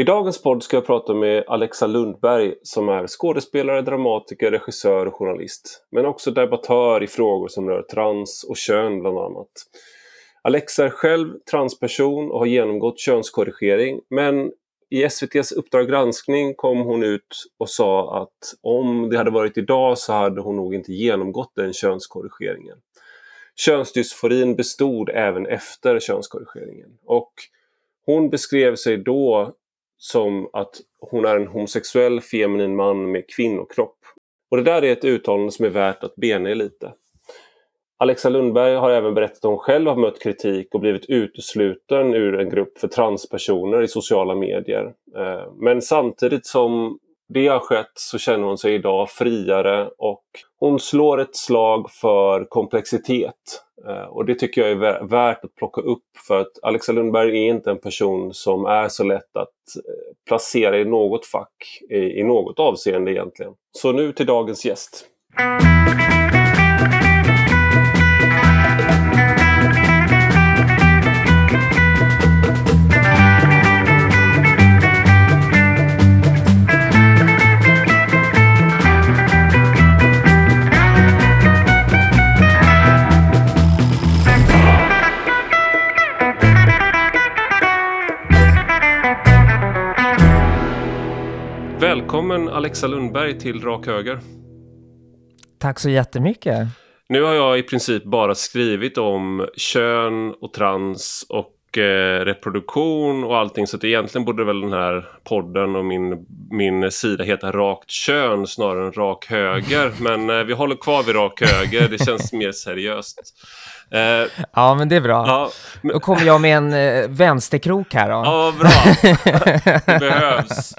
I dagens podd ska jag prata med Alexa Lundberg som är skådespelare, dramatiker, regissör och journalist. Men också debattör i frågor som rör trans och kön bland annat. Alexa är själv transperson och har genomgått könskorrigering men i SVTs Uppdrag granskning kom hon ut och sa att om det hade varit idag så hade hon nog inte genomgått den könskorrigeringen. Könsdysforin bestod även efter könskorrigeringen och hon beskrev sig då som att hon är en homosexuell feminin man med kvinnokropp. Och det där är ett uttalande som är värt att bena i lite. Alexa Lundberg har även berättat att hon själv har mött kritik och blivit utesluten ur en grupp för transpersoner i sociala medier. Eh, men samtidigt som det har skett så känner hon sig idag friare och hon slår ett slag för komplexitet. Eh, och det tycker jag är värt att plocka upp för att Alexa Lundberg är inte en person som är så lätt att eh, placera i något fack i, i något avseende egentligen. Så nu till dagens gäst. Välkommen Alexa Lundberg till Rak Höger. Tack så jättemycket. Nu har jag i princip bara skrivit om kön och trans och eh, reproduktion och allting så att egentligen borde väl den här podden och min, min sida heta Rakt kön snarare än Rak Höger. Men eh, vi håller kvar vid Rak Höger, det känns mer seriöst. Eh, ja, men det är bra. Ja, men... Då kommer jag med en eh, vänsterkrok här då. Ja, bra. det behövs.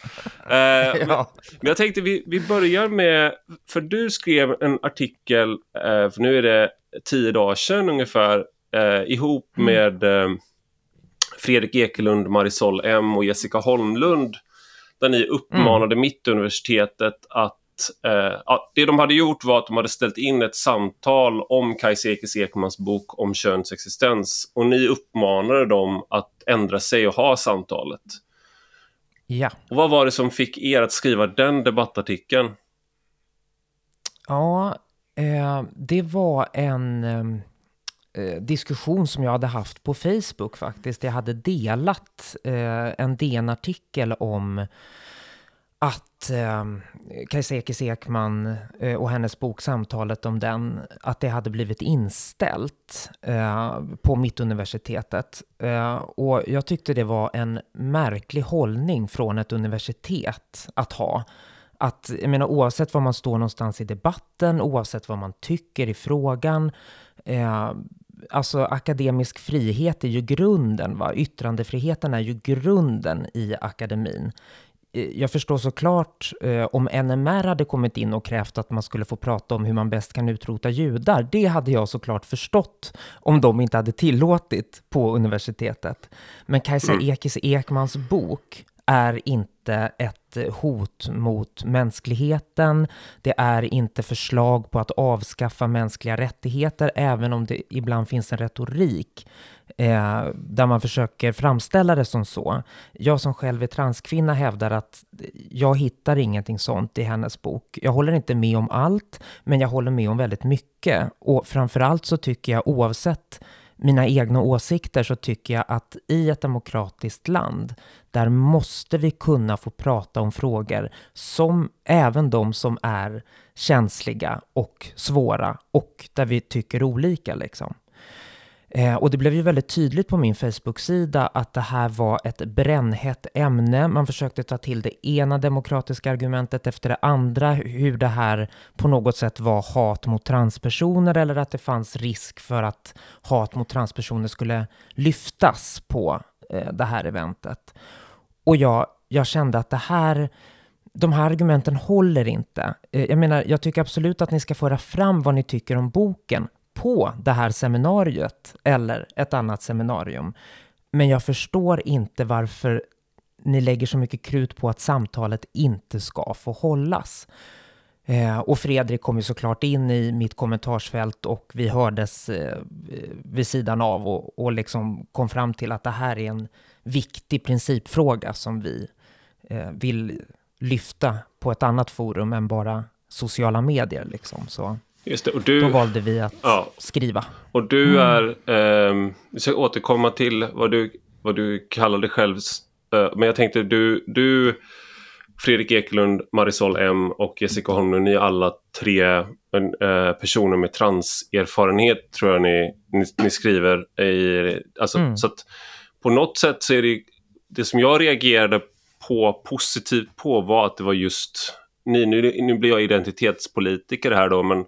Eh, ja. men, men, jag tänkte vi, vi börjar med, för du skrev en artikel, eh, för nu är det tio dagar sedan ungefär, eh, ihop mm. med eh, Fredrik Ekelund, Marisol M och Jessica Holmlund, där ni uppmanade mm. Mittuniversitetet att eh, det de hade gjort var att de hade ställt in ett samtal om Kajsa Ekis Ekmans bok om könets existens och ni uppmanade dem att ändra sig och ha samtalet. Ja. Och vad var det som fick er att skriva den debattartikeln? Ja, eh, det var en eh, diskussion som jag hade haft på Facebook faktiskt. Jag hade delat eh, en DN-artikel om att eh, Kajsa Ekis Ekman eh, och hennes bok Samtalet om den, att det hade blivit inställt eh, på Mittuniversitetet. Eh, och jag tyckte det var en märklig hållning från ett universitet att ha. Att, jag menar, oavsett var man står någonstans i debatten, oavsett vad man tycker i frågan, eh, alltså akademisk frihet är ju grunden, va? yttrandefriheten är ju grunden i akademin. Eh, jag förstår såklart eh, om NMR hade kommit in och krävt att man skulle få prata om hur man bäst kan utrota judar. Det hade jag såklart förstått om de inte hade tillåtit på universitetet. Men Kajsa mm. Ekis Ekmans bok är inte ett hot mot mänskligheten. Det är inte förslag på att avskaffa mänskliga rättigheter, även om det ibland finns en retorik eh, där man försöker framställa det som så. Jag som själv är transkvinna hävdar att jag hittar ingenting sånt i hennes bok. Jag håller inte med om allt, men jag håller med om väldigt mycket. Och framförallt så tycker jag oavsett mina egna åsikter så tycker jag att i ett demokratiskt land, där måste vi kunna få prata om frågor som även de som är känsliga och svåra och där vi tycker olika liksom. Eh, och det blev ju väldigt tydligt på min Facebook-sida att det här var ett brännhett ämne. Man försökte ta till det ena demokratiska argumentet efter det andra, hur det här på något sätt var hat mot transpersoner eller att det fanns risk för att hat mot transpersoner skulle lyftas på eh, det här eventet. Och jag, jag kände att det här de här argumenten håller inte. Eh, jag menar, jag tycker absolut att ni ska föra fram vad ni tycker om boken, på det här seminariet eller ett annat seminarium. Men jag förstår inte varför ni lägger så mycket krut på att samtalet inte ska få hållas. Eh, och Fredrik kom ju såklart in i mitt kommentarsfält och vi hördes eh, vid sidan av och, och liksom kom fram till att det här är en viktig principfråga som vi eh, vill lyfta på ett annat forum än bara sociala medier. Liksom. Så Just det, och du, då valde vi att ja. skriva. Och du är, eh, vi ska återkomma till vad du, vad du kallar dig själv, eh, men jag tänkte du, du Fredrik Ekelund, Marisol M och Jessica Holmlund, ni är alla tre eh, personer med transerfarenhet tror jag ni, ni, ni skriver. I, alltså, mm. så att på något sätt så är det, det som jag reagerade på positivt på var att det var just ni, nu, nu blir jag identitetspolitiker här då, men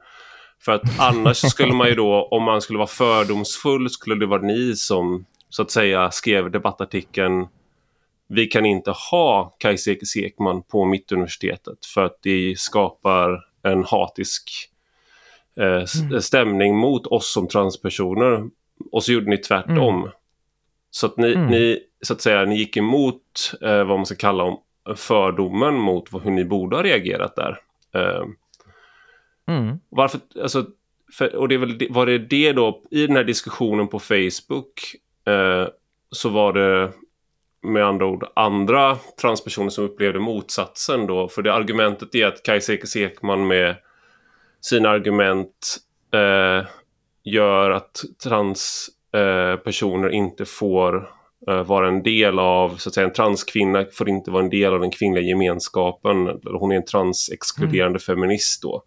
för att annars skulle man ju då, om man skulle vara fördomsfull, skulle det vara ni som så att säga skrev debattartikeln vi kan inte ha Kajsa Ekis Ekman på Mittuniversitetet för att det skapar en hatisk eh, mm. stämning mot oss som transpersoner. Och så gjorde ni tvärtom. Mm. Så att ni, mm. ni, så att säga, ni gick emot eh, vad man ska kalla om fördomen mot hur ni borde ha reagerat där. Eh, mm. Varför, alltså, för, och det är väl, var det det då, i den här diskussionen på Facebook eh, så var det med andra ord andra transpersoner som upplevde motsatsen då. För det argumentet är att Kajsa Ekis Ekman med sina argument eh, gör att transpersoner eh, inte får eh, vara en del av, så att säga en transkvinna får inte vara en del av den kvinnliga gemenskapen. Hon är en transexkluderande mm. feminist då.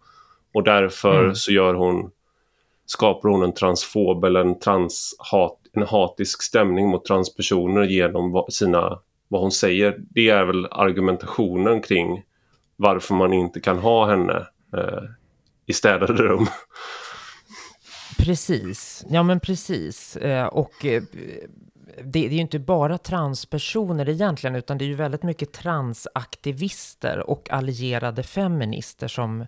Och därför mm. så gör hon, skapar hon en transfob eller en transhat en hatisk stämning mot transpersoner genom sina, vad hon säger. Det är väl argumentationen kring varför man inte kan ha henne eh, i städade rum. Precis, ja men precis. Eh, och eh, det, det, är ju inte bara transpersoner egentligen, utan det är ju väldigt mycket transaktivister och allierade feminister som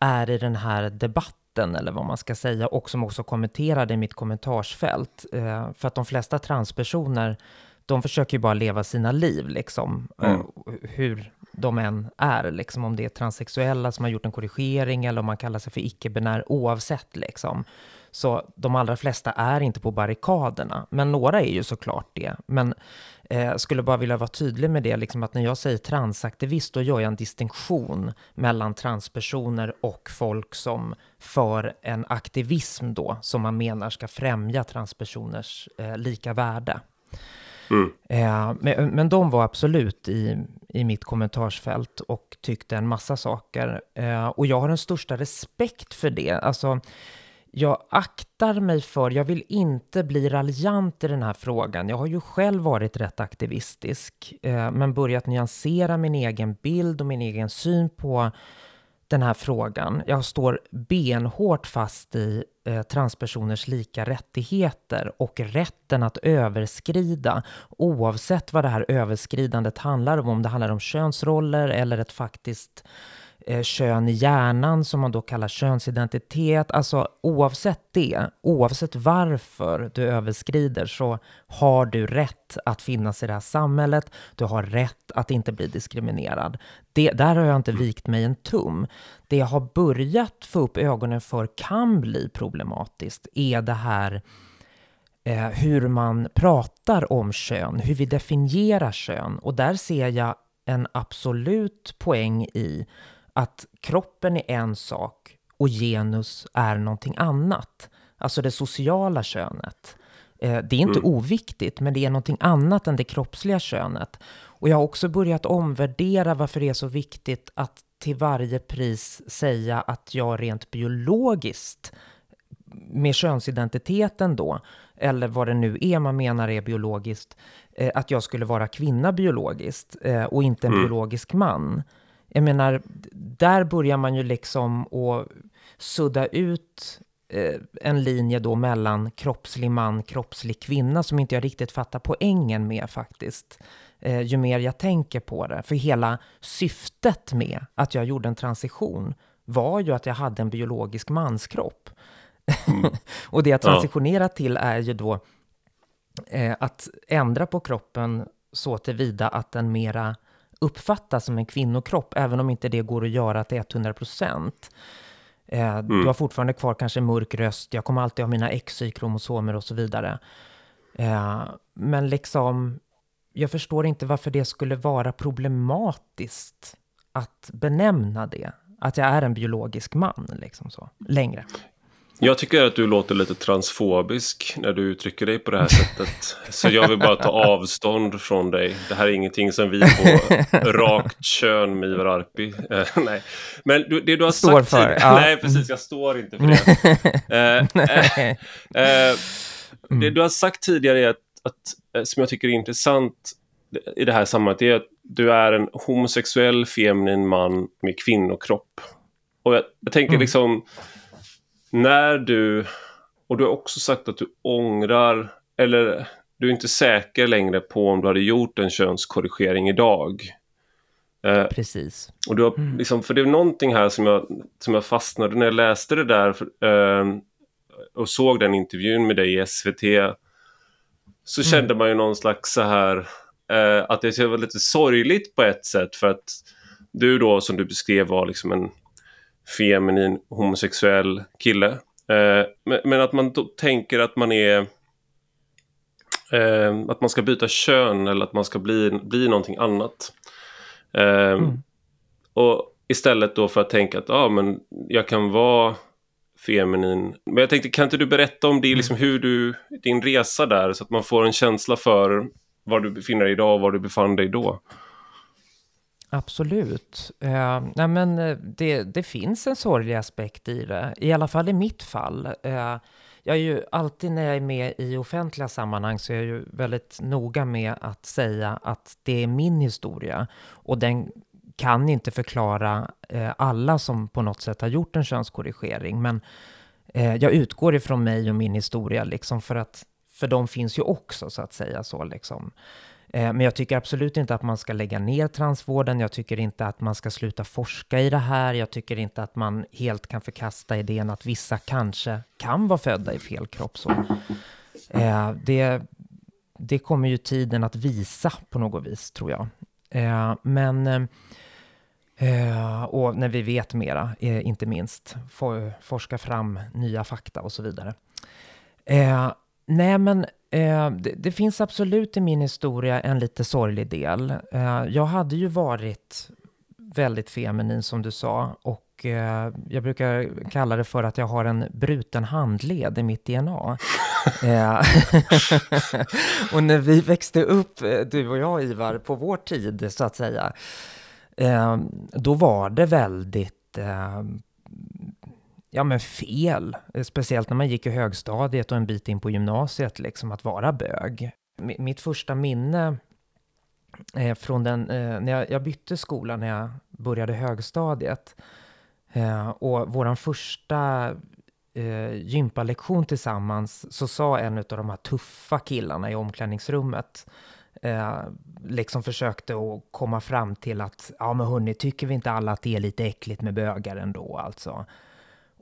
är i den här debatten eller vad man ska säga, och som också kommenterade i mitt kommentarsfält. Eh, för att de flesta transpersoner, de försöker ju bara leva sina liv, liksom. Eh, mm. hur de än är, liksom. Om det är transsexuella som har gjort en korrigering, eller om man kallar sig för icke-binär, oavsett, liksom. Så de allra flesta är inte på barrikaderna, men några är ju såklart det. Men eh, skulle bara vilja vara tydlig med det, liksom att när jag säger transaktivist, då gör jag en distinktion mellan transpersoner och folk som för en aktivism då, som man menar ska främja transpersoners eh, lika värde. Mm. Eh, men, men de var absolut i, i mitt kommentarsfält och tyckte en massa saker. Eh, och jag har den största respekt för det. Alltså, jag aktar mig för, jag vill inte bli raljant i den här frågan. Jag har ju själv varit rätt aktivistisk, eh, men börjat nyansera min egen bild och min egen syn på den här frågan. Jag står benhårt fast i eh, transpersoners lika rättigheter och rätten att överskrida, oavsett vad det här överskridandet handlar om, om det handlar om könsroller eller ett faktiskt eh, kön i hjärnan som man då kallar könsidentitet. Alltså oavsett det, oavsett varför du överskrider så har du rätt att finnas i det här samhället. Du har rätt att inte bli diskriminerad. Det, där har jag inte vikt mig en tum. Det jag har börjat få upp ögonen för kan bli problematiskt är det här eh, hur man pratar om kön, hur vi definierar kön. Och där ser jag en absolut poäng i att kroppen är en sak och genus är någonting annat. Alltså det sociala könet. Eh, det är inte mm. oviktigt, men det är någonting annat än det kroppsliga könet. Och jag har också börjat omvärdera varför det är så viktigt att till varje pris säga att jag rent biologiskt, med könsidentiteten då, eller vad det nu är man menar är biologiskt, eh, att jag skulle vara kvinna biologiskt eh, och inte en mm. biologisk man jag menar, där börjar man ju liksom att sudda ut eh, en linje då mellan kroppslig man, kroppslig kvinna som inte jag riktigt fattar poängen med faktiskt. Eh, ju mer jag tänker på det. För hela syftet med att jag gjorde en transition var ju att jag hade en biologisk manskropp. Mm. och det jag transitionerat ja. till är ju då eh, att ändra på kroppen så tillvida att den mera uppfattas som en kvinnokropp, även om inte det går att göra till 100 procent. Eh, mm. Du har fortfarande kvar kanske mörk röst, jag kommer alltid ha mina XY-kromosomer och så vidare. Eh, men liksom, jag förstår inte varför det skulle vara problematiskt att benämna det. Att jag är en biologisk man, liksom så, längre. Jag tycker att du låter lite transfobisk när du uttrycker dig på det här sättet. Så jag vill bara ta avstånd från dig. Det här är ingenting som vi på rakt kön med Ivar Arpi. Uh, nej. Men du, det du har står sagt... för. Ja. Nej, precis. Jag står inte för det. uh, uh, det du har sagt tidigare är att, att, som jag tycker är intressant i det här sammanhanget är att du är en homosexuell feminin man med kvinnokropp. Och jag, jag tänker mm. När du, och du har också sagt att du ångrar, eller du är inte säker längre på om du hade gjort en könskorrigering idag. Eh, Precis. Och du har, mm. liksom, för det är någonting här som jag, som jag fastnade när jag läste det där eh, och såg den intervjun med dig i SVT. Så mm. kände man ju någon slags så här eh, att det var lite sorgligt på ett sätt för att du då som du beskrev var liksom en feminin homosexuell kille. Eh, men, men, att man då tänker att man är eh, att man ska byta kön eller att man ska bli, bli någonting annat. Eh, mm. Och istället då för att tänka att ah, men jag kan vara feminin. Men jag tänkte, kan inte du berätta om det, mm. liksom hur du, din resa där så att man får en känsla för var du befinner dig idag och var du befann dig då? Absolut. Eh, nej men eh, det, det finns en sorglig aspekt i det, i alla fall i mitt fall. Eh, jag är ju alltid när jag är med i offentliga sammanhang så är jag ju väldigt noga med att säga att det är min historia och den kan inte förklara eh, alla som på något sätt har gjort en könskorrigering. Men eh, jag utgår ifrån mig och min historia liksom för att för de finns ju också så att säga så liksom. Eh, men jag tycker absolut inte att man ska lägga ner transvården. Jag tycker inte att man ska sluta forska i det här. Jag tycker inte att man helt kan förkasta idén att vissa kanske kan vara födda i fel kropp. Så. Eh, det, det kommer ju tiden att visa på något vis, tror jag. Eh, men... Eh, och när vi vet mera, eh, inte minst, forska fram nya fakta och så vidare. nej, men Eh, det, det, finns absolut i min historia en lite sorglig del. Eh, jag hade ju varit väldigt feminin som du sa och eh, jag brukar kalla det för att jag har en bruten handled i mitt DNA. Eh, och när vi växte upp, eh, du och jag Ivar, på vår tid så att säga, då var det väldigt ja, men fel. Eh, speciellt när man gick i högstadiet och en bit in på gymnasiet, liksom att vara bög. M mitt första minne eh, från den, eh, när jag, jag, bytte skola när jag började högstadiet. Eh, och våran första eh, gympalektion tillsammans så sa en av de här tuffa killarna i omklädningsrummet eh, liksom försökte att komma fram till att ja men hörni, tycker vi inte alla att det är lite äckligt med bögar ändå alltså?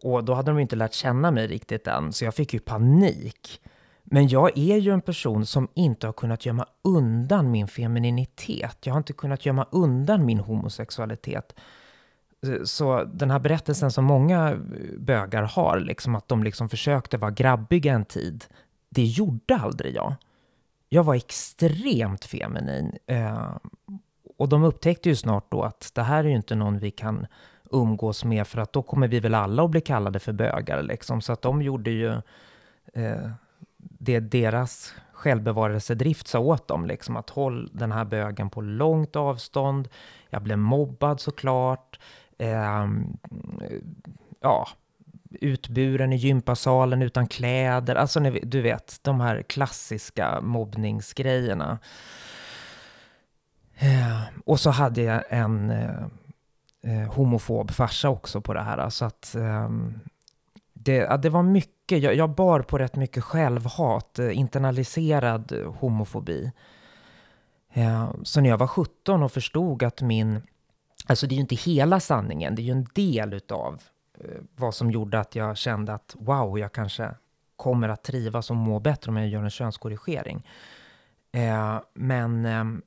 Och då hade de inte lärt känna mig riktigt än, så jag fick ju panik. Men jag är ju en person som inte har kunnat gömma undan min femininitet. Jag har inte kunnat gömma undan min homosexualitet. Så den här berättelsen som många bögar har, liksom att de liksom försökte vara grabbiga en tid, det gjorde aldrig jag. Jag var extremt feminin. Eh, och de upptäckte ju snart då att det här är ju inte någon vi kan umgås med för att då kommer vi väl alla att bli kallade för bögar liksom. Så att de gjorde ju eh, det deras självbevarelsedrift sa åt dem, liksom att håll den här bögen på långt avstånd. Jag blev mobbad såklart. Eh, ja, utburen i gympasalen utan kläder. Alltså, du vet, de här klassiska mobbningsgrejerna. Eh, och så hade jag en eh, eh, homofob farsa också på det här. Så att eh, det, ja, det var mycket, jag, jag, bar på rätt mycket självhat, eh, internaliserad homofobi. Eh, så när jag var 17 och förstod att min, alltså det är ju inte hela sanningen, det är ju en del utav eh, vad som gjorde att jag kände att wow, jag kanske kommer att trivas och må bättre om jag gör en könskorrigering. Eh, men ehm,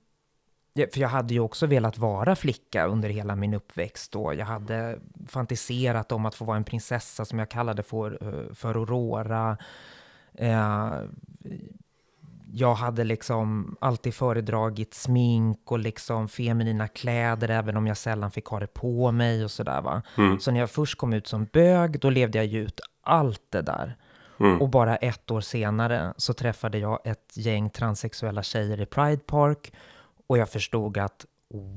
för jag hade ju också velat vara flicka under hela min uppväxt och jag hade fantiserat om att få vara en prinsessa som jag kallade för, eh, för Aurora. Eh, jag hade liksom alltid föredragit smink och liksom feminina kläder, även om jag sällan fick ha det på mig och sådär va. Mm. Så när jag först kom ut som bög, då levde jag ju ut allt det där. Mm. Och bara ett år senare så träffade jag ett gäng transsexuella tjejer i Pride Park och jag förstod att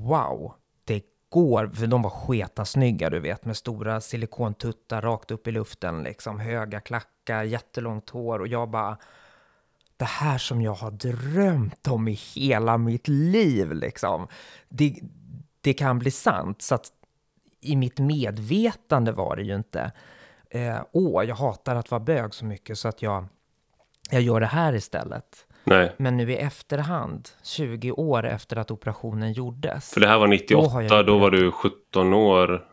wow, det går, för de var sketa snygga du vet, med stora silikontuttar rakt upp i luften, liksom höga klackar, jättelångt hår och jag bara det här som jag har drömt om i hela mitt liv, liksom. Det, det kan bli sant. Så att i mitt medvetande var det ju inte, eh, åh, jag hatar att vara bög så mycket så att jag, jag gör det här istället. Nej. Men nu i efterhand, 20 år efter att operationen gjordes. För det här var 98, då, då var du 17 år.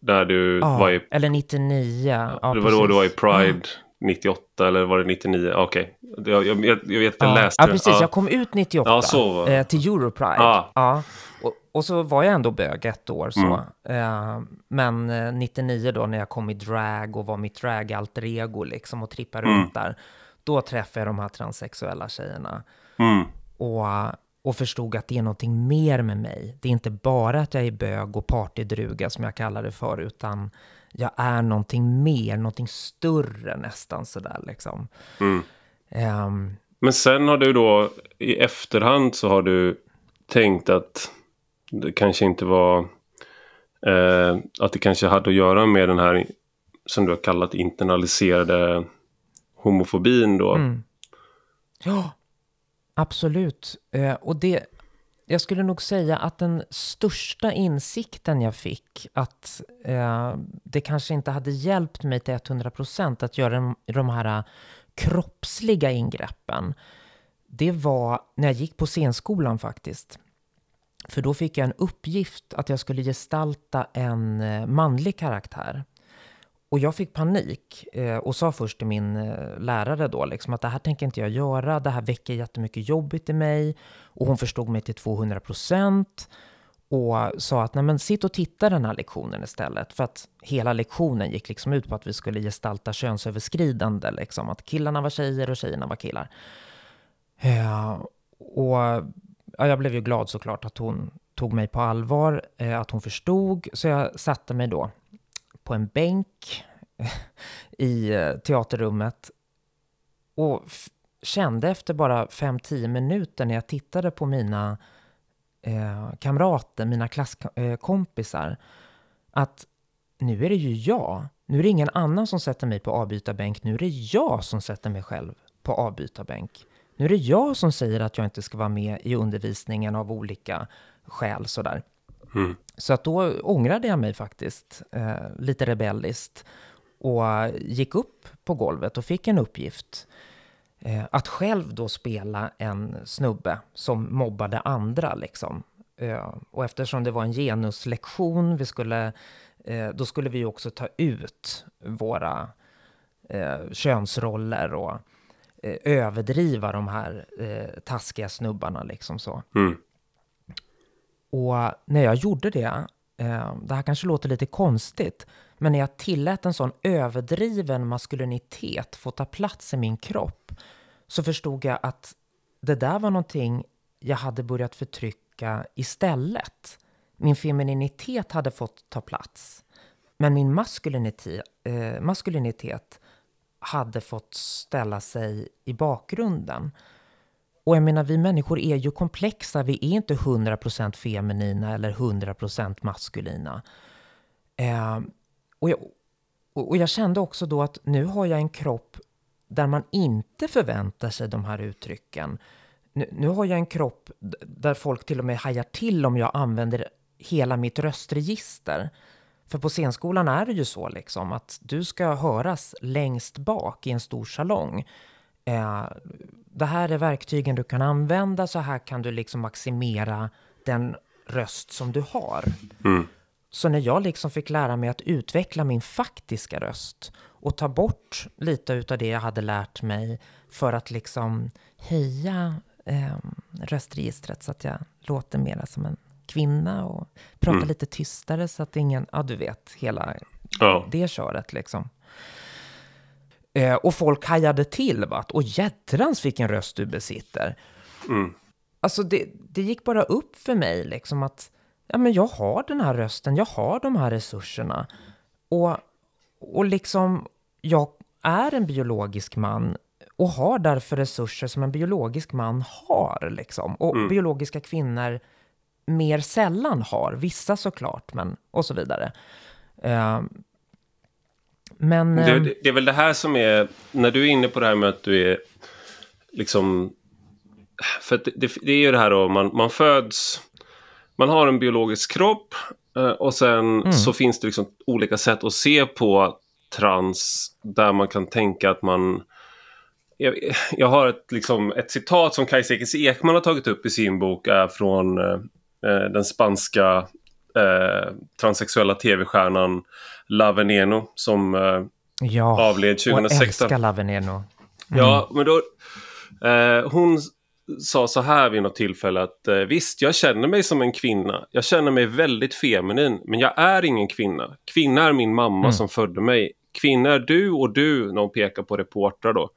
Där du ja, var i... eller 99. Ja, det var då du var i Pride. 98 eller var det 99? Okej, okay. jag, jag, jag, vet att jag ja, läste Ja, precis. Ja. Jag kom ut 98 ja, så eh, till Europride. Ja. ja. Och, och, så var jag ändå bög ett år. Så. Mm. Eh, men 99 då när jag kom i drag och var mitt drag-alter ego liksom och trippade mm. runt där. Då träffade jag de här transsexuella tjejerna. Mm. Och, och förstod att det är någonting mer med mig. Det är inte bara att jag är bög och partydruga som jag kallar det för, utan jag är någonting mer, någonting större nästan sådär liksom. Mm. Um, Men sen har du då i efterhand så har du tänkt att det kanske inte var eh, att det kanske hade att göra med den här som du har kallat internaliserade homofobin då. Mm. Ja, absolut. Eh, och det, jag skulle nog säga att den största insikten jag fick, att eh, det kanske inte hade hjälpt mig till 100% att göra de, här kroppsliga ingreppen, det var när jag gick på scenskolan faktiskt. För då fick jag en uppgift att jag skulle gestalta en eh, manlig karaktär. Och jag fick panik eh, och sa först till min eh, lärare då liksom att det här tänker inte jag göra, det här väcker jättemycket jobbigt i mig. Och hon förstod mig till 200 procent och sa att nej men sitt och titta den här lektionen istället. För att hela lektionen gick liksom ut på att vi skulle gestalta könsöverskridande, liksom att killarna var tjejer och tjejerna var killar. Eh, och ja, jag blev ju glad såklart att hon tog mig på allvar, eh, att hon förstod. Så jag satte mig då på en bänk i eh, teaterrummet och kände efter bara 5-10 minuter när jag tittade på mina eh, kamrater, mina klasskompisar, eh, att nu är det ju jag. Nu är det ingen annan som sätter mig på avbytarbänk. Nu är det jag som sätter mig själv på avbytarbänk. Nu är det jag som säger att jag inte ska vara med i undervisningen av olika skäl sådär. Mm. Så att då ångrade jag mig faktiskt, eh, lite rebelliskt, och gick upp på golvet och fick en uppgift. Eh, att själv då spela en snubbe som mobbade andra liksom. Eh, och eftersom det var en genuslektion, vi skulle, eh, då skulle vi också ta ut våra eh, könsroller och eh, överdriva de här eh, taskiga snubbarna liksom så. Mm. Och när jag gjorde det, eh, det här kanske låter lite konstigt, men när jag tillät en sån överdriven maskulinitet få ta plats i min kropp så förstod jag att det där var någonting jag hade börjat förtrycka istället. Min femininitet hade fått ta plats. Men min maskulinitet, eh, maskulinitet hade fått ställa sig i bakgrunden. Och jag menar, vi människor är ju komplexa. Vi är inte 100% feminina eller 100% maskulina. Eh, och, jag, och jag kände också då att nu har jag en kropp där man inte förväntar sig de här uttrycken. Nu, nu har jag en kropp där folk till och med hajar till om jag använder hela mitt röstregister. För på scenskolan är det ju så liksom att du ska höras längst bak i en stor salong. Eh, det här är verktygen du kan använda, så här kan du liksom maximera den röst som du har. Mm. Så när jag liksom fick lära mig att utveckla min faktiska röst och ta bort lite av det jag hade lärt mig för att liksom höja eh, röstregistret så att jag låter mer som en kvinna och prata mm. lite tystare så att ingen, ja du vet, hela ja. det köret liksom. Eh, och folk hajade till, va? Och jädrans vilken röst du besitter. Mm. Alltså det, det gick bara upp för mig liksom att ja, men jag har den här rösten, jag har de här resurserna. Och, och liksom, jag är en biologisk man och har därför resurser som en biologisk man har. Liksom. Och Mm. biologiska kvinnor mer sällan har. Vissa såklart, men och så vidare. Eh, men... Det, det, det är väl det här som är, när du är inne på det här med att du är liksom, för det, det, är ju det här då, man, man föds, man har en biologisk kropp eh, och sen så finns det liksom olika sätt att se på trans där man kan tänka att man jag, jag har ett, liksom, ett citat som Kajsa Ekis Ekman har tagit upp i sin bok är från eh, eh, den spanska eh, transsexuella tv-stjärnan La Veneno som eh, ja, avled och 2016. älskar La Veneno. Ja, men då... Eh, hon sa så här vid något tillfälle att eh, visst, jag känner mig som en kvinna. Jag känner mig väldigt feminin, men jag är ingen kvinna. Kvinna är min mamma som födde mig. Kvinna är du och du, när hon pekar på reportrar då.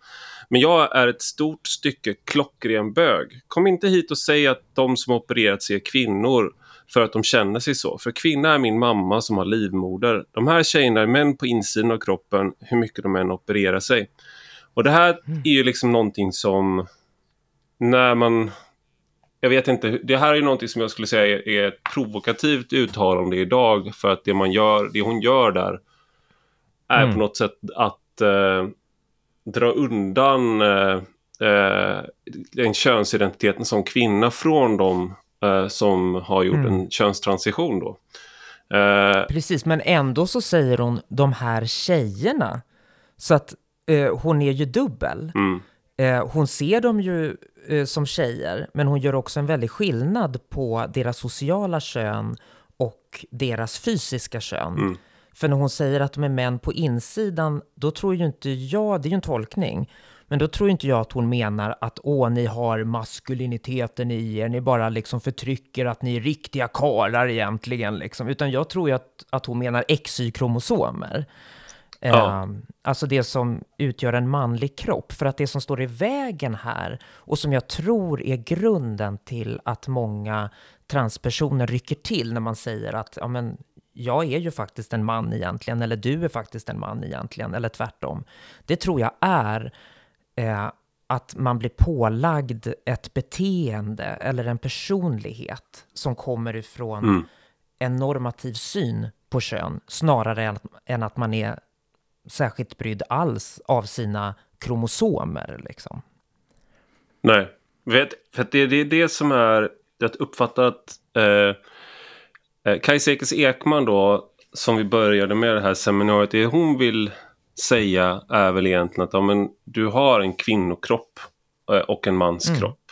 Men jag är ett stort stycke klockren bög. Kom inte hit och säg att de som opererat sig är kvinnor för att de känner sig så. För kvinna är min mamma som har livmoder. De här tjejerna är män på insidan av kroppen, hur mycket de än opererar sig. Och det här är ju liksom någonting som när man... Jag vet inte, det här är ju någonting som jag skulle säga är, är ett provokativt uttalande idag för att det man gör, det hon gör där är Mm. på något sätt att eh, dra undan eh, eh, den könsidentiteten som kvinna från de eh, som har gjort en könstransition då. Eh, Precis, men ändå så säger hon de här tjejerna. Så att eh, hon är ju dubbel. mm, Eh, hon ser dem ju eh, som tjejer, men hon gör också en väldig skillnad på deras sociala kön och deras fysiska kön. Mm. För när hon säger att de är män på insidan, då tror ju inte jag, det är ju en tolkning, men då tror inte jag att hon menar att åh, ni har maskuliniteten i er, ni bara liksom förtrycker att ni är riktiga karlar egentligen, liksom. utan jag tror ju att, att hon menar XY-kromosomer. Ja. Eh, alltså det som utgör en manlig kropp. För att det som står i vägen här och som jag tror är grunden till att många transpersoner rycker till när man säger att ja, men, jag är ju faktiskt en man egentligen, eller du är faktiskt en man egentligen, eller tvärtom. Det tror jag är eh, att man blir pålagd ett beteende eller en personlighet som kommer ifrån Mm. en normativ syn på kön snarare än, att man är särskilt brydd alls av sina kromosomer. Liksom. Nej, vet, för det, det är det som är... Jag uppfattar att eh, eh, Kajsa Ekis Ekman då, som vi började med det här seminariet, det hon vill säga är väl egentligen att ja, men, du har en kvinnokropp eh, och en manskropp. Eh,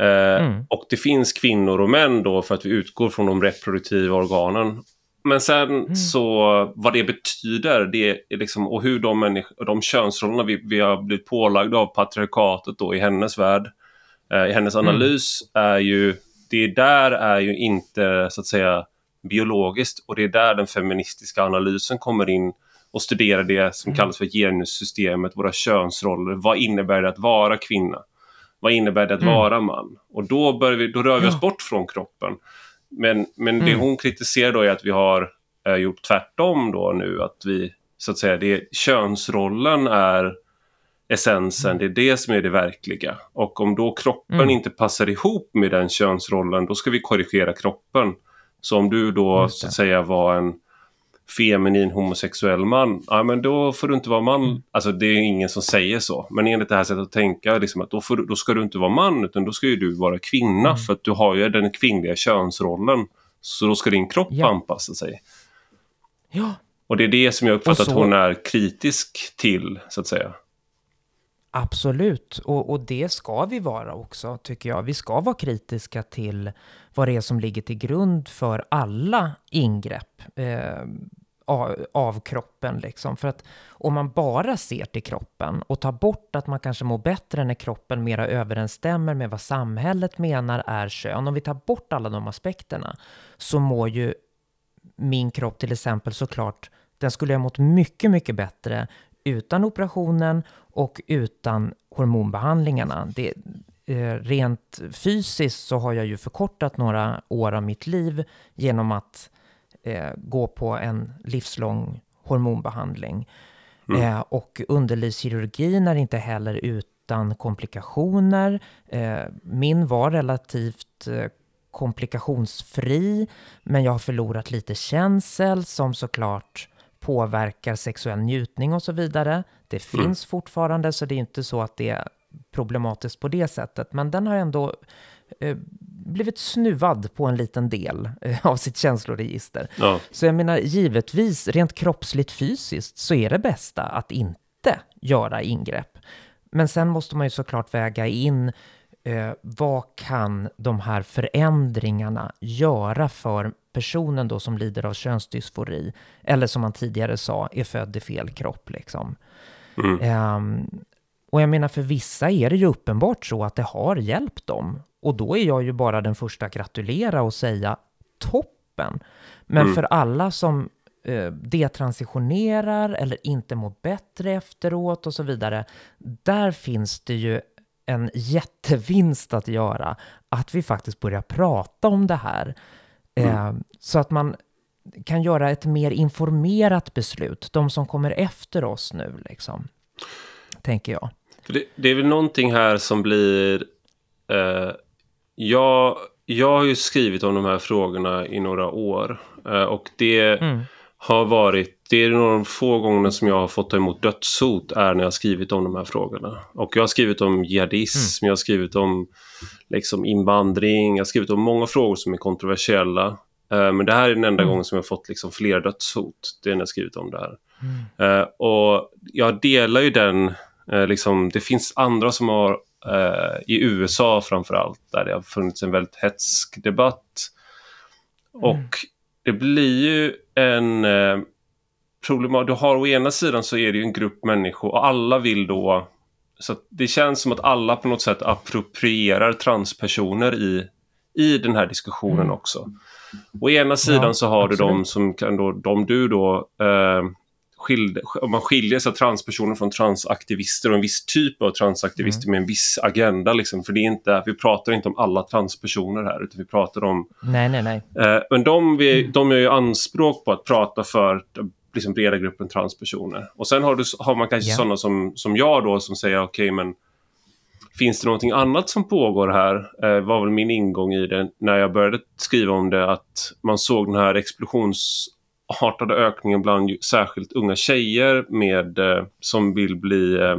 Mm. Och det finns kvinnor och män då för att vi utgår från de reproduktiva organen. Men sen så vad det betyder det är liksom, och hur de, de könsrollerna vi, vi har blivit pålagda av patriarkatet då i hennes värld, eh, i hennes analys är ju, det där är ju inte så att säga biologiskt och det är där den feministiska analysen kommer in och studerar det som kallas för genussystemet, våra könsroller. Vad innebär det att vara kvinna? Vad innebär det att vara man? Och då, börjar vi, då rör vi oss bort från kroppen. Men, men det hon kritiserar då är att vi har eh, gjort tvärtom då nu. Att vi, så att säga, det, könsrollen är essensen, det är det som är det verkliga. Och om då kroppen inte passar ihop med den könsrollen, då ska vi korrigera kroppen. Så om du då så att säga var en feminin homosexuell man, ja men då får du inte vara man. Alltså det är ingen som säger så. Men enligt det här sättet att tänka, liksom att då, får, då ska du inte vara man, utan då ska ju du vara kvinna. För att du har ju den kvinnliga könsrollen. Så då ska din kropp Ja. anpassa sig. Ja, Och det är det som jag uppfattar så- att hon är kritisk till, så att säga. absolut. Och, och det ska vi vara också, tycker jag. Vi ska vara kritiska till vad det är som ligger till grund för alla ingrepp eh, av, kroppen. Liksom. För att om man bara ser till kroppen och tar bort att man kanske mår bättre när kroppen mera överensstämmer med vad samhället menar är kön. Om vi tar bort alla de aspekterna så mår ju min kropp till exempel såklart, den skulle ha mått mycket, mycket bättre utan operationen och utan hormonbehandlingarna. Det, eh, rent fysiskt så har jag ju förkortat några år av mitt liv genom att eh, gå på en livslång hormonbehandling. Mm. Eh, och underlivskirurgin är inte heller utan komplikationer. Eh, min var relativt eh, komplikationsfri, men jag har förlorat lite känsel som såklart påverkar sexuell njutning och så vidare. Det mm. finns fortfarande, så det är inte så att det är problematiskt på det sättet, men den har ändå eh, blivit snuvad på en liten del eh, av sitt känsloregister. Ja. Så jag menar, givetvis, rent kroppsligt fysiskt, så är det bästa att inte göra ingrepp. Men sen måste man ju såklart väga in eh, vad kan de här förändringarna göra för personen då som lider av könsdysfori, eller som man tidigare sa, är född i fel kropp liksom. Mm. Eh, och jag menar, för vissa är det ju uppenbart så att det har hjälpt dem. Och då är jag ju bara den första att gratulera och säga toppen. Men mm. för alla som eh, detransitionerar eller inte mår bättre efteråt och så vidare, där finns det ju en jättevinst att göra, att vi faktiskt börjar prata om det här. Mm. Eh, så att man kan göra ett mer informerat beslut, de som kommer efter oss nu, liksom. Tänker jag. Det, det är väl någonting här som blir... Eh, jag, jag har ju skrivit om de här frågorna i några år. Eh, och det mm. har varit... Det är några få gånger som jag har fått ta emot dödshot är när jag har skrivit om de här frågorna. Och jag har skrivit om jihadism, mm. jag har skrivit om liksom, invandring, jag har skrivit om många frågor som är kontroversiella. Eh, men det här är den enda mm. gången som jag har fått liksom, fler dödshot. Det är när jag har skrivit om det här. Mm. Eh, och jag delar ju den Eh, liksom, det finns andra som har, eh, i USA framför allt, där det har funnits en väldigt hetsk debatt. Mm. Och det blir ju en eh, problem. Du har å ena sidan så är det ju en grupp människor och alla vill då så det känns som att alla på något sätt approprierar transpersoner i, i den här diskussionen mm. också. Å ena sidan ja, så har absolut. du de som kan då, de du då eh, skilde, om man skiljer sig transpersoner från transaktivister och en viss typ av transaktivister mm. med en viss agenda. Liksom, för det är inte, vi pratar inte om alla transpersoner här, utan vi pratar om... Nej, nej, nej. Eh, men de, vi, mm. de gör ju anspråk på att prata för liksom, breda gruppen transpersoner. Och sen har, du, har man kanske yeah. sådana som, som jag då som säger okej, okay, men finns det någonting annat som pågår här? Eh, var väl min ingång i det när jag började skriva om det, att man såg den här explosions artade ökningen bland särskilt unga tjejer med, eh, som vill bli eh,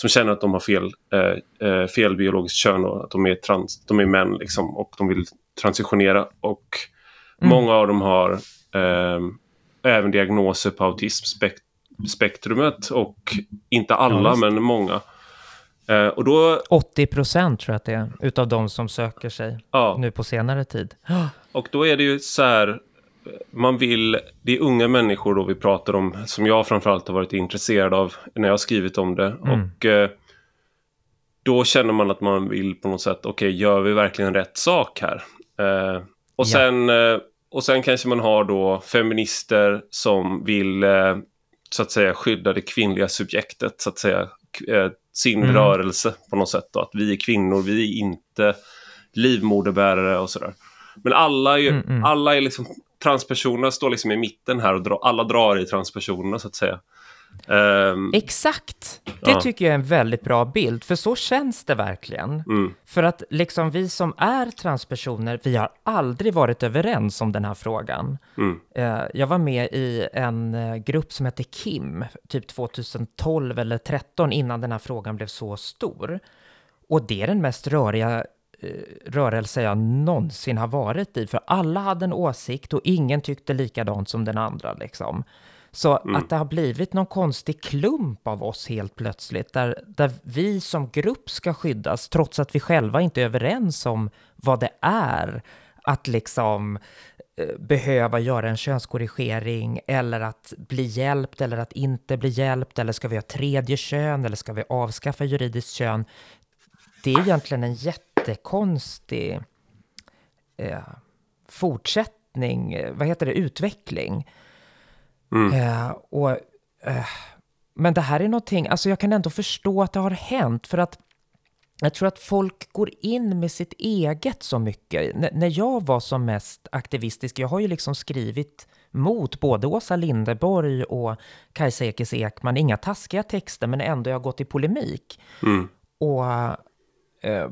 som känner att de har fel, eh, eh, fel biologiskt kön och att de är, trans, de är män liksom, och de vill transitionera. Och mm. många av dem har eh, även diagnoser på autismspektrumet och inte alla ja, men många. Eh, och då, 80 procent tror jag att det är utav de som söker sig ja. nu på senare tid. Och då är det ju så här, man vill, det är unga människor då vi pratar om, som jag framförallt har varit intresserad av när jag har skrivit om det. Mm. Och eh, då känner man att man vill på något sätt, okej, okay, gör vi verkligen rätt sak här? Eh, och, ja. sen, eh, och sen kanske man har då feminister som vill, eh, så att säga, skydda det kvinnliga subjektet, så att säga, sin mm. rörelse på något sätt. Då, att vi är kvinnor, vi är inte livmoderbärare och sådär. Men alla är, mm, mm. alla är liksom transpersonerna står liksom i mitten här och dra, alla drar i transpersonerna så att säga. Um, Exakt! Det ja. tycker jag är en väldigt bra bild, för så känns det verkligen. Mm. För att liksom vi som är transpersoner, vi har aldrig varit överens om den här frågan. Mm. Uh, jag var med i en uh, grupp som hette KIM, typ 2012 eller 2013, innan den här frågan blev så stor. Och det är den mest röriga Eh, rörelse jag någonsin har varit i, för alla hade en åsikt och ingen tyckte likadant som den andra liksom. Så mm. att det har blivit någon konstig klump av oss helt plötsligt, där, där vi som grupp ska skyddas, trots att vi själva inte är överens om vad det är att liksom eh, behöva göra en könskorrigering eller att bli hjälpt eller att inte bli hjälpt eller ska vi ha tredje kön eller ska vi avskaffa juridiskt kön? Det är egentligen en jätte jättekonstig eh, fortsättning, vad heter det, utveckling. Mm. Eh, och eh, men det här är någonting, alltså jag kan ändå förstå att det har hänt, för att jag tror att folk går in med sitt eget så mycket. N när jag var som mest aktivistisk, jag har ju liksom skrivit mot både Åsa Linderborg och Kajsa Ekis Ekman, inga taskiga texter, men ändå jag har gått i polemik. Mm. Och eh,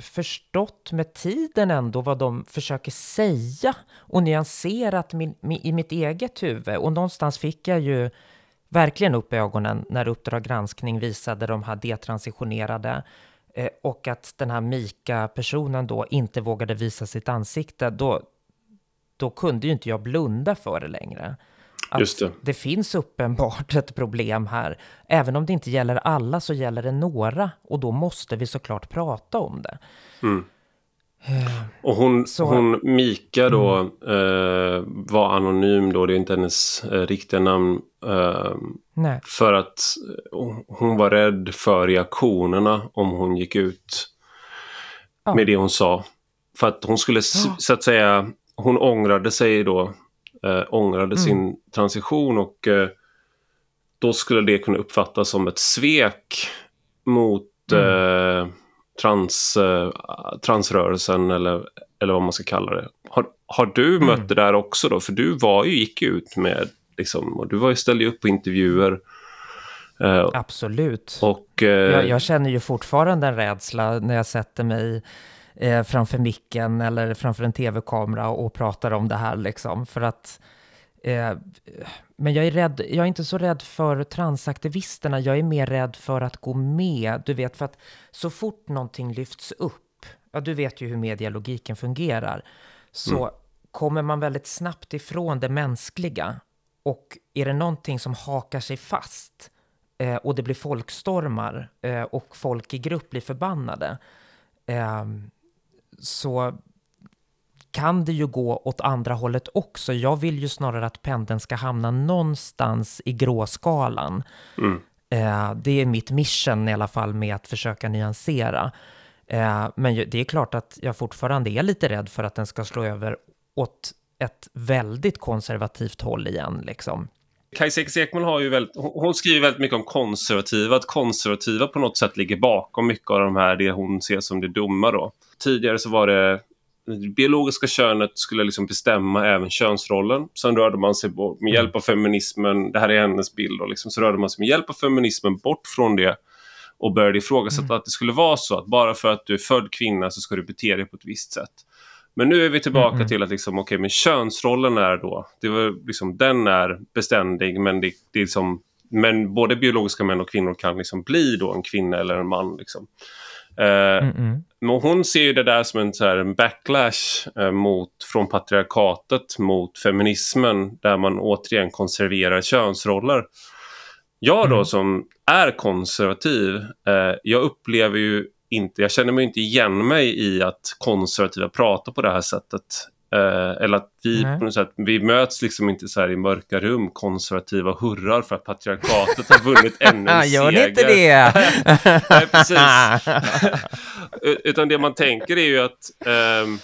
förstått med tiden ändå vad de försöker säga och nyanserat min, min, i mitt eget huvud. Och någonstans fick jag ju verkligen upp ögonen när Uppdrag granskning visade de här detransitionerade eh, och att den här Mika-personen då inte vågade visa sitt ansikte. Då, då kunde ju inte jag blunda för det längre. Att det. det finns uppenbart ett problem här. Även om det inte gäller alla så gäller det några och då måste vi såklart prata om det. Mm. Och hon, Så- hon Mika då eh, var anonym då, det är inte hennes eh, riktiga namn. Eh, Nej. för att eh, hon var rädd för reaktionerna om hon gick ut Ja. med det hon sa. För att hon skulle Ja. så att säga, hon ångrade sig då, eh, ångrade Mm. sin transition och eh, då skulle det kunna uppfattas som ett svek mot Mm. eh, trans, eh, transrörelsen eller, eller vad man ska kalla det. Har, har du Mm. mött det där också då? För du var ju, gick ju ut med, liksom, och du var ju, ställde upp på intervjuer. Eh, Absolut. och, eh, Jag, jag känner ju fortfarande en rädsla när jag sätter mig eh, framför micken eller framför en tv-kamera och pratar om det här liksom. För att, eh, men jag är, rädd, jag är inte så rädd för transaktivisterna, jag är mer rädd för att gå med. Du vet, för att så fort någonting lyfts upp, ja du vet ju hur medialogiken fungerar, så kommer man väldigt snabbt ifrån det mänskliga. Och är det någonting som hakar sig fast, eh, och det blir folkstormar eh, och folk i grupp blir förbannade, eh, så kan det ju gå åt andra hållet också. Jag vill ju snarare att pendeln ska hamna någonstans i gråskalan. mm, Eh, det är mitt mission i alla fall med att försöka nyansera. Eh, men det är klart att jag fortfarande är lite rädd för att den ska slå över åt ett väldigt konservativt håll igen. Liksom. Kajsa Ekman har ju väldigt, hon skriver väldigt mycket om konservativa, att konservativa på något sätt ligger bakom mycket av de här, det hon ser som det dumma då. Tidigare så var det det biologiska könet skulle liksom bestämma även könsrollen. Sen rörde man sig bort, med hjälp av feminismen, det här är hennes bild då, liksom, så rörde man sig med hjälp av feminismen bort från det och började ifrågasätta att det skulle vara så att bara för att du är född kvinna så ska du bete dig på ett visst sätt. Men nu är vi tillbaka Mm, till att liksom, okej, men könsrollen är då, det var liksom, den är beständig, men det, det är liksom, men både biologiska män och kvinnor kan liksom bli då en kvinna eller en man. Liksom. Eh, Mm -mm. men hon ser ju det där som en, så här, en backlash eh, mot, från patriarkatet mot feminismen där man återigen konserverar könsroller. Jag då Mm. som är konservativ, eh, jag upplever ju inte, jag känner mig inte igen mig i att konservativa pratar på det här sättet. Eh, eller att vi Nej. på något sätt, vi möts liksom inte så här i mörka rum, konservativa hurrar för att patriarkatet har vunnit ännu en Gör ni seger. inte det? Nej, precis. Utan det man tänker är ju att ehm,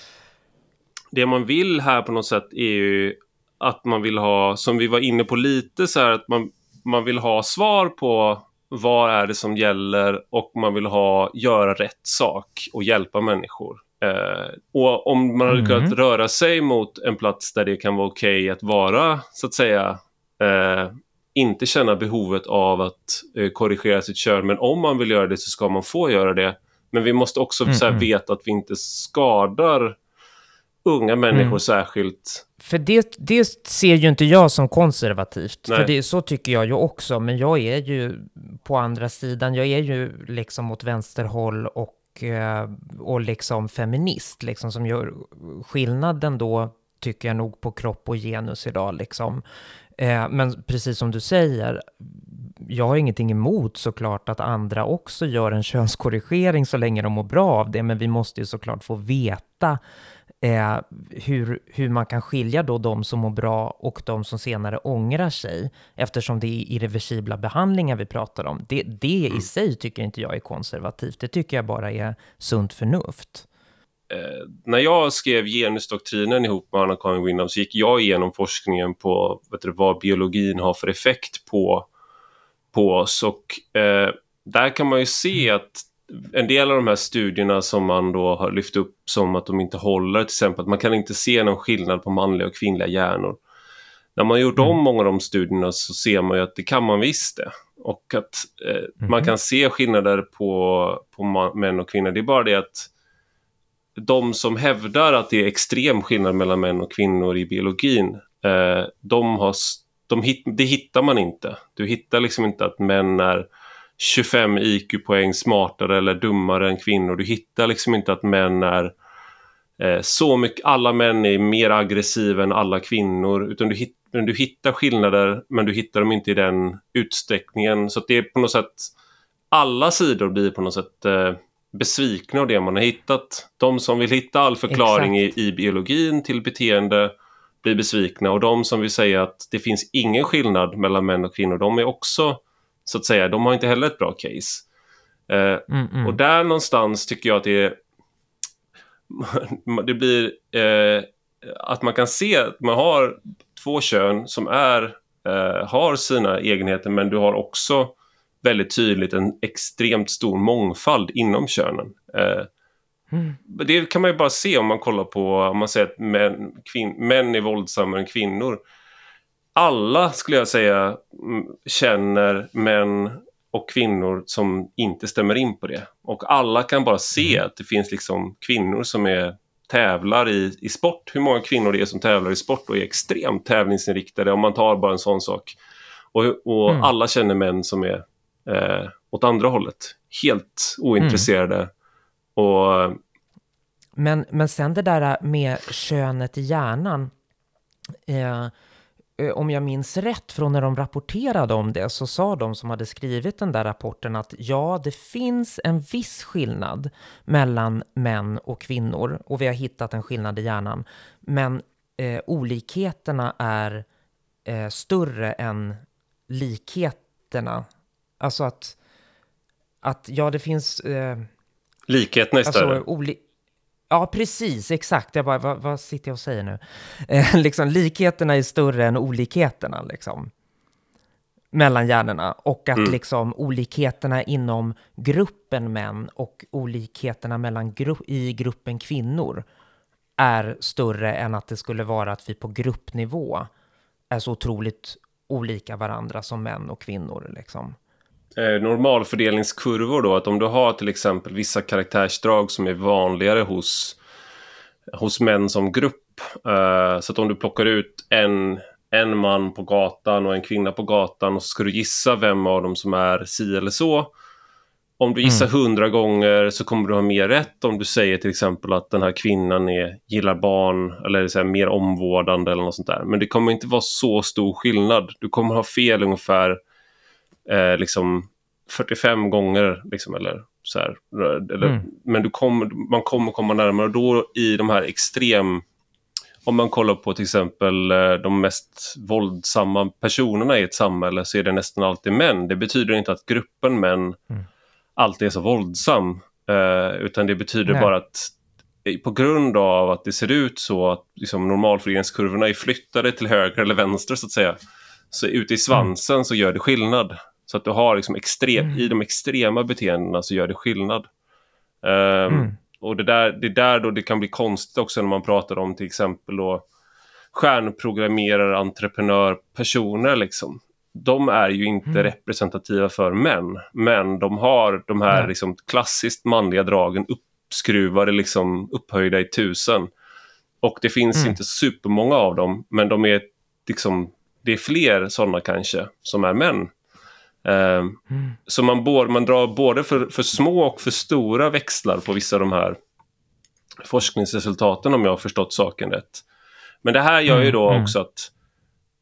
det man vill här på något sätt är ju att man vill ha, som vi var inne på lite så här, att man, man vill ha svar på vad är det som gäller och man vill ha göra rätt sak och hjälpa människor. Eh, och om man hade Mm. kunnat röra sig mot en plats där det kan vara okej att vara, så att säga, eh, inte känna behovet av att eh, korrigera sitt kön, men om man vill göra det så ska man få göra det. Men vi måste också Mm, så här, veta att vi inte skadar unga människor Mm. särskilt. För det, det ser ju inte jag som konservativt. Nej. För det, så tycker jag ju också. Men jag är ju på andra sidan. Jag är ju liksom åt vänsterhåll och, eh, och liksom feminist. Liksom som gör skillnaden då, tycker jag nog, på kropp och genus idag. Liksom. Eh, men precis som du säger, jag har ingenting emot såklart att andra också gör en könskorrigering så länge de mår bra av det. Men vi måste ju såklart få veta eh, hur, hur man kan skilja då de som mår bra och de som senare ångrar sig, eftersom det är irreversibla behandlingar vi pratar om. Det, det i sig tycker inte jag är konservativt, det tycker jag bara är sunt förnuft. Eh, när jag skrev genusdoktrinen ihop med Anna-Karin Windham så gick jag igenom forskningen på du, vad biologin har för effekt på, på oss och eh, där kan man ju se att en del av de här studierna som man då har lyft upp som att de inte håller, till exempel att man kan inte se någon skillnad på manliga och kvinnliga hjärnor. När man gjort om mm. många av de studierna så ser man ju att det kan man visst det. Och att eh, mm. man kan se skillnader på, på män och kvinnor. Det är bara det att de som hävdar att det är extrem skillnad mellan män och kvinnor i biologin, eh, de har, de hit, det hittar man inte. Du hittar liksom inte att män är 25 IQ-poäng smartare eller dummare än kvinnor. Du hittar liksom inte att män är eh, så mycket, alla män är mer aggressiva än alla kvinnor, utan du, hit, du hittar skillnader men du hittar dem inte i den utsträckningen. Så det är på något sätt, alla sidor blir på något sätt eh, besvikna av det man har hittat. De som vill hitta all förklaring i, i, biologin till beteende blir besvikna och de som vill säga att det finns ingen skillnad mellan män och kvinnor, de är också så att säga, de har inte heller ett bra case. Eh, mm, mm. Och där någonstans tycker jag att det är det blir eh, att man kan se att man har två kön som är, eh, har sina egenheter men du har också väldigt tydligt en extremt stor mångfald inom könen. Eh, mm. Det kan man ju bara se om man kollar på, om man säger att män, kvin, män är våldsammare än kvinnor. Alla skulle jag säga känner män och kvinnor som inte stämmer in på det. Och alla kan bara se mm. att det finns liksom kvinnor som är tävlar i, i sport. Hur många kvinnor det är som tävlar i sport och är extremt tävlingsinriktade om man tar bara en sån sak. Och, och mm. alla känner män som är eh, åt andra hållet. Helt ointresserade. Mm. Och... Men, men sen det där med könet i hjärnan. Eh, om jag minns rätt från när de rapporterade om det så sa de som hade skrivit den där rapporten att ja, det finns en viss skillnad mellan män och kvinnor och vi har hittat en skillnad i hjärnan. Men eh, olikheterna är eh, större än likheterna. Alltså att, att ja, det finns... Eh, Likheterna är större? Ja, precis, exakt. Jag bara, vad, vad sitter jag och säger nu? Eh, liksom, likheterna är större än olikheterna, liksom. Mellan hjärnorna. Och att mm. liksom olikheterna inom gruppen män och olikheterna mellan gru i gruppen kvinnor är större än att det skulle vara att vi på gruppnivå är så otroligt olika varandra som män och kvinnor, liksom normalfördelningskurvor då, att om du har till exempel vissa karaktärsdrag som är vanligare hos, hos män som grupp. Eh, så att om du plockar ut en, en man på gatan och en kvinna på gatan och så ska du gissa vem av dem som är si eller så. Om du gissar mm. hundra mm. gånger så kommer du ha mer rätt om du säger till exempel att den här kvinnan är, gillar barn eller så här, mer omvårdande eller något sånt där. Men det kommer inte vara så stor skillnad. Du kommer ha fel ungefär eh, liksom 45 gånger, liksom, eller så här, eller, mm. Men du kommer, man kommer komma närmare. då i de här extrem... Om man kollar på till exempel eh, de mest våldsamma personerna i ett samhälle så är det nästan alltid män. Det betyder inte att gruppen män mm. alltid är så våldsam. Eh, utan det betyder Nej. bara att på grund av att det ser ut så att liksom, normalfördelningskurvorna är flyttade till höger eller vänster så att säga. Så ute i svansen mm. så gör det skillnad. Så att du har liksom extrem, mm. i de extrema beteendena så gör det skillnad. Um, mm. Och det, där, det är där då det kan bli konstigt också när man pratar om till exempel då stjärnprogrammerare, entreprenör, personer liksom. De är ju inte mm. representativa för män, men de har de här liksom, klassiskt manliga dragen uppskruvade, liksom, upphöjda i tusen. Och det finns mm. inte supermånga av dem, men de är liksom, det är fler sådana kanske som är män. Mm. Så man, bor, man drar både för, för små och för stora växlar på vissa av de här forskningsresultaten om jag har förstått saken rätt. Men det här gör ju då mm. också att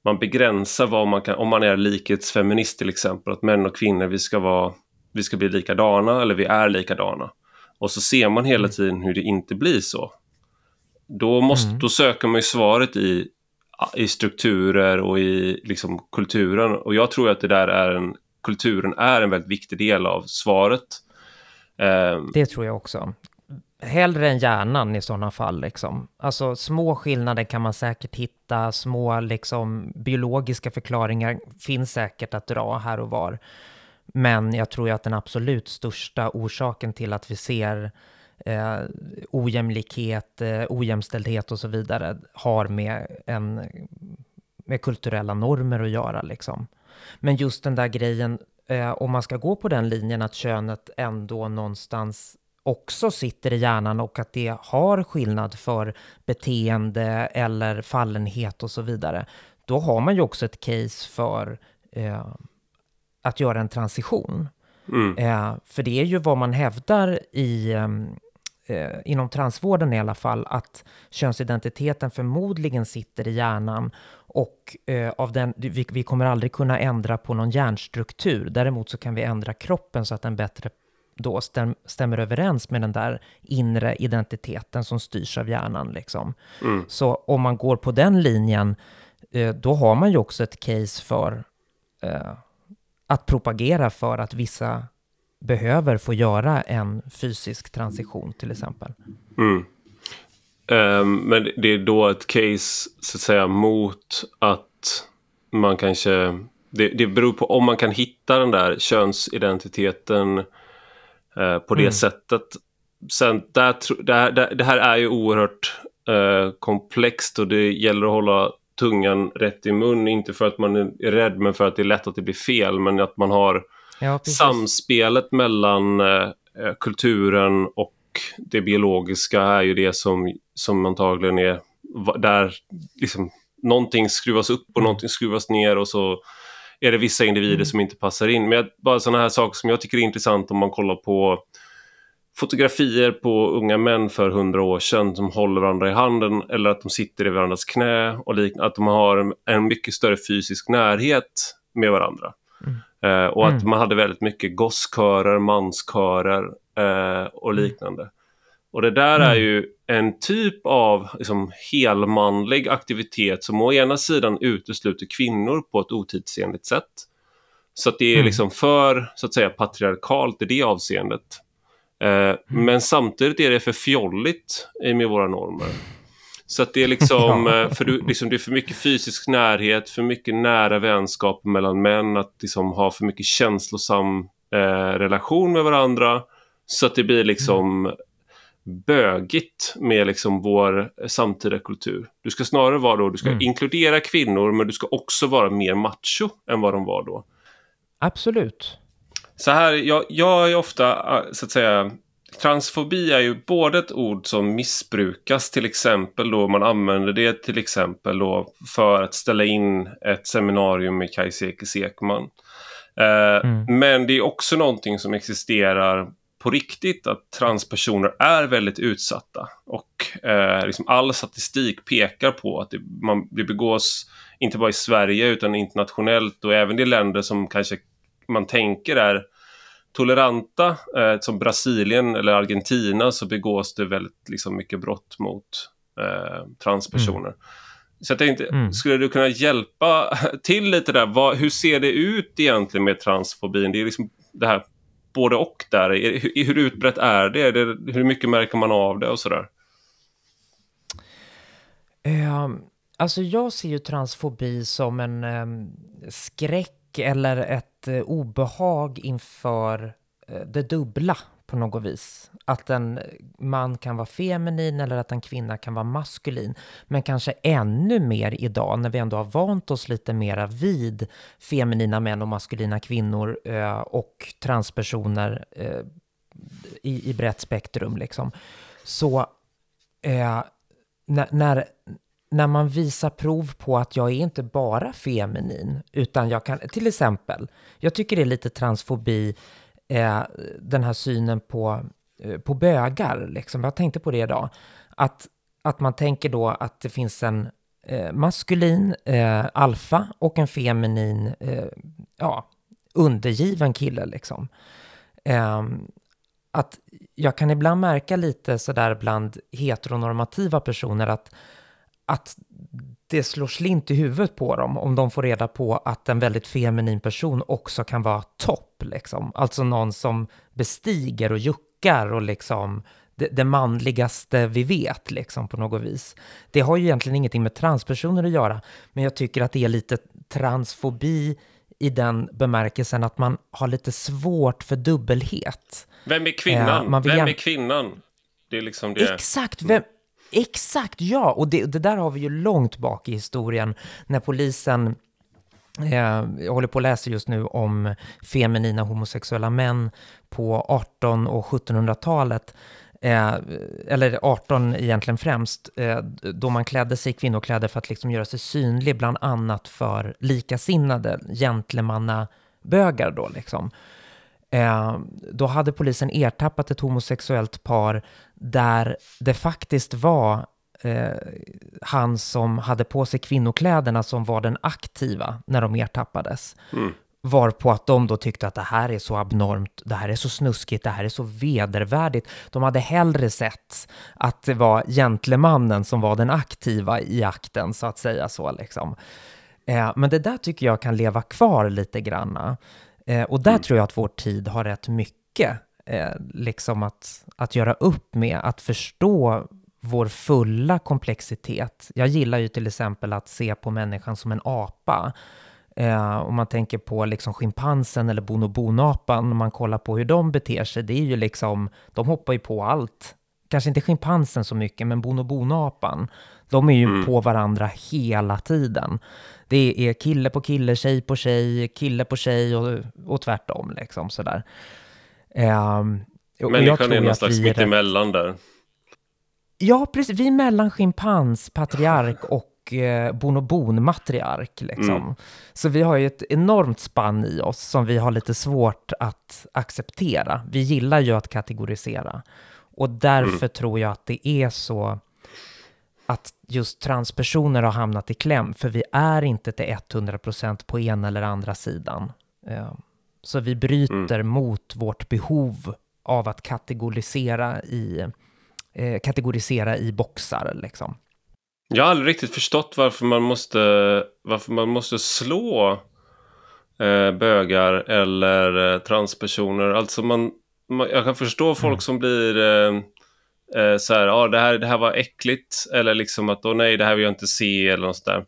man begränsar vad man kan, om man är likhetsfeminist till exempel, att män och kvinnor, vi ska, vara, vi ska bli likadana eller vi är likadana. Och så ser man hela mm. tiden hur det inte blir så. Då, måste, mm. då söker man ju svaret i, i strukturer och i liksom, kulturen. Och jag tror att det där är en kulturen är en väldigt viktig del av svaret. Eh, Det tror jag också. hellre än hjärnan i sådana fall. Liksom. Alltså små skillnader kan man säkert hitta, små liksom, biologiska förklaringar finns säkert att dra här och var. Men jag tror ju att den absolut största orsaken till att vi ser eh, ojämlikhet, eh, ojämställdhet och så vidare har med, en, med kulturella normer att göra. Liksom. Men just den där grejen, eh, om man ska gå på den linjen att könet ändå någonstans också sitter i hjärnan och att det har skillnad för beteende eller fallenhet och så vidare, då har man ju också ett case för eh, att göra en transition. Mm. Eh, för det är ju vad man hävdar i, eh, inom transvården i alla fall, att könsidentiteten förmodligen sitter i hjärnan och eh, av den, vi, vi, kommer aldrig kunna ändra på någon hjärnstruktur. Däremot så kan vi ändra kroppen så att den bättre då stäm, stämmer överens med den där inre identiteten som styrs av hjärnan. Liksom. Mm. Så om man går på den linjen, eh, då har man ju också ett case för eh, att propagera för att vissa behöver få göra en fysisk transition till exempel. Mm. Um, men det är då ett case så att säga mot att man kanske... Det, det beror på om man kan hitta den där könsidentiteten uh, på det mm. sättet. Sen, där, det, här, det här är ju oerhört uh, komplext och det gäller att hålla tungan rätt i mun. Inte för att man är rädd men för att det är lätt att det blir fel. Men att man har ja, samspelet mellan uh, kulturen och det biologiska är ju det som, som antagligen är där liksom, någonting skruvas upp och mm. någonting skruvas ner och så är det vissa individer mm. som inte passar in. Men bara sådana här saker som jag tycker är intressant om man kollar på fotografier på unga män för hundra år sedan som håller varandra i handen eller att de sitter i varandras knä och liknande. Att de har en mycket större fysisk närhet med varandra. Eh, och att mm. man hade väldigt mycket gosskörer, manskörer eh, och mm. liknande. Och det där är mm. ju en typ av liksom, helmanlig aktivitet som å ena sidan utesluter kvinnor på ett otidsenligt sätt. Så att det är mm. liksom för så att säga patriarkalt i det avseendet. Eh, mm. Men samtidigt är det för fjolligt med våra normer. Så att det är liksom, eh, för du, liksom, det är för mycket fysisk närhet, för mycket nära vänskap mellan män, att liksom ha för mycket känslosam eh, relation med varandra. Så att det blir liksom mm. bögigt med liksom vår samtida kultur. Du ska snarare vara då, du ska mm. inkludera kvinnor men du ska också vara mer macho än vad de var då. Absolut. Så här, jag, jag är ofta så att säga Transfobi är ju både ett ord som missbrukas till exempel då man använder det till exempel då för att ställa in ett seminarium med Kajsa Ekis Ekman. Eh, mm. Men det är också någonting som existerar på riktigt att transpersoner är väldigt utsatta. Och eh, liksom all statistik pekar på att det, man, det begås, inte bara i Sverige utan internationellt och även i länder som kanske man tänker är toleranta, eh, som Brasilien eller Argentina, så begås det väldigt liksom, mycket brott mot eh, transpersoner. Mm. Så jag tänkte, mm. skulle du kunna hjälpa till lite där? Vad, hur ser det ut egentligen med transfobin? Det är liksom det här både och där. Hur, hur utbrett är det? är det? Hur mycket märker man av det och sådär? Um, alltså jag ser ju transfobi som en um, skräck eller ett Eh, obehag inför eh, det dubbla på något vis. Att en man kan vara feminin eller att en kvinna kan vara maskulin. Men kanske ännu mer idag när vi ändå har vant oss lite mera vid feminina män och maskulina kvinnor eh, och transpersoner i, i brett spektrum. Liksom. Så när, när, när man visar prov på att jag är inte bara feminin, utan jag kan, till exempel, jag tycker det är lite transfobi eh, den här synen på, eh, på bögar. Liksom. Jag tänkte på det idag. Att, att man tänker då att det finns en eh, maskulin eh, alfa och en feminin eh, ja, undergiven kille. Liksom. Ehm, att jag kan ibland märka lite sådär bland heteronormativa personer att, att det slår slint i huvudet på dem om de får reda på att en väldigt feminin person också kan vara topp. Liksom. Alltså någon som bestiger och juckar och liksom det, det, manligaste vi vet, liksom på något vis. Det har ju egentligen ingenting med transpersoner att göra, men jag tycker att det är lite transfobi i den bemärkelsen att man har lite svårt för dubbelhet. Vem är kvinnan? Eh, Vem är kvinnan? Det är liksom det. Exakt, vem, exakt ja! Och det, det där har vi ju långt bak i historien när polisen jag håller på att läsa just nu om feminina homosexuella män på 18 och 1700-talet. Eh, eller 18 egentligen främst, eh, då man klädde sig i kvinnokläder för att liksom göra sig synlig, bland annat för likasinnade gentlemannabögar då liksom då hade polisen ertappat ett homosexuellt par där det faktiskt var eh, han som hade på sig kvinnokläderna som var den aktiva när de ertappades. Mm. Var på att de då tyckte att det här är så abnormt, det här är så snuskigt, det här är så vedervärdigt. De hade hellre sett att det var gentlemannen som var den aktiva i akten, så att säga så liksom. Eh, men det där tycker jag kan leva kvar lite granna. Eh, och där mm. tror jag att vår tid har rätt mycket eh, liksom att, att göra upp med, att förstå vår fulla komplexitet. Jag gillar ju till exempel att se på människan som en apa. Eh, om man tänker på liksom schimpansen eller bonobonapan, om man kollar på hur de beter sig, det är ju liksom, de hoppar ju på allt. Kanske inte schimpansen så mycket, men bonobonapan, de är ju mm. på varandra hela tiden. Det är kille på kille, tjej på tjej, kille på tjej och, och tvärtom liksom sådär. Eh, Människan är någon slags mittemellan där. Ja, precis. Vi är mellan schimpans, patriark och eh, bonobon, matriark. Liksom. Mm. Så vi har ju ett enormt spann i oss som vi har lite svårt att acceptera. Vi gillar ju att kategorisera. Och därför mm. tror jag att det är så att just transpersoner har hamnat i kläm, för vi är inte till 100% på ena eller andra sidan. Eh, så vi bryter mm. mot vårt behov av att kategorisera i eh, kategorisera i boxar. Liksom. Jag har aldrig riktigt förstått varför man måste, varför man måste slå eh, bögar eller eh, transpersoner. Alltså man, jag kan förstå folk mm. som blir eh, eh, så här, ah, det, här, det här var äckligt. Eller liksom att, oh, nej, det här vill jag inte se eller något sådär.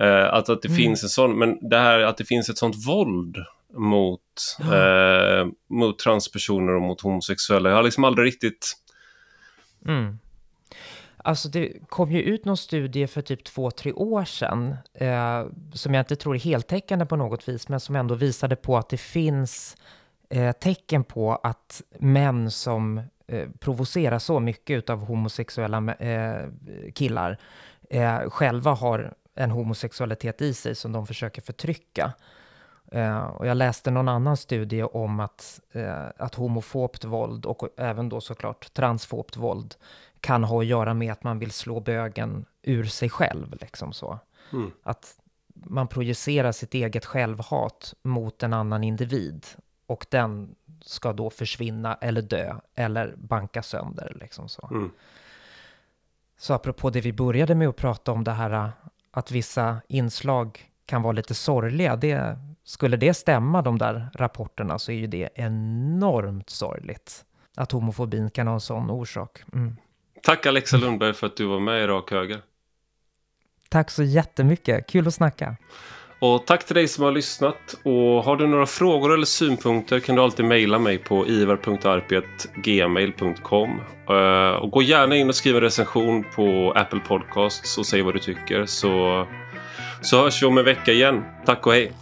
Eh, att, att det mm. finns en sån, men det här att det finns ett sånt våld mot, ja. eh, mot transpersoner och mot homosexuella. Jag har liksom aldrig riktigt Mm. Alltså det kom ju ut någon studie för typ två, tre år sedan, eh, som jag inte tror är heltäckande på något vis, men som ändå visade på att det finns eh, tecken på att män som eh, provocerar så mycket av homosexuella eh, killar själva har en homosexualitet i sig som de försöker förtrycka. Och jag läste någon annan studie om att, att homofobt våld och även då såklart transfobt våld kan ha att göra med att man vill slå bögen ur sig själv. Liksom så. Mm. Att man projicerar sitt eget självhat mot en annan individ och den ska då försvinna eller dö eller banka sönder. Liksom så. Mm. så apropå det vi började med att prata om, det här att vissa inslag kan vara lite sorgliga, det skulle det stämma, de där rapporterna, så är ju det enormt sorgligt. Att homofobin kan ha en sån orsak. Mm. Tack Alexa Lundberg för att du var med i Rak Höger. Tack så jättemycket, kul att snacka. Och tack till dig som har lyssnat. Och har du några frågor eller synpunkter kan du alltid mejla mig på ivar.arpet.gmail.com. Eh, och gå gärna in och skriv en recension på Apple Podcasts och säg vad du tycker så, så hörs vi om en vecka igen. Tack och hej!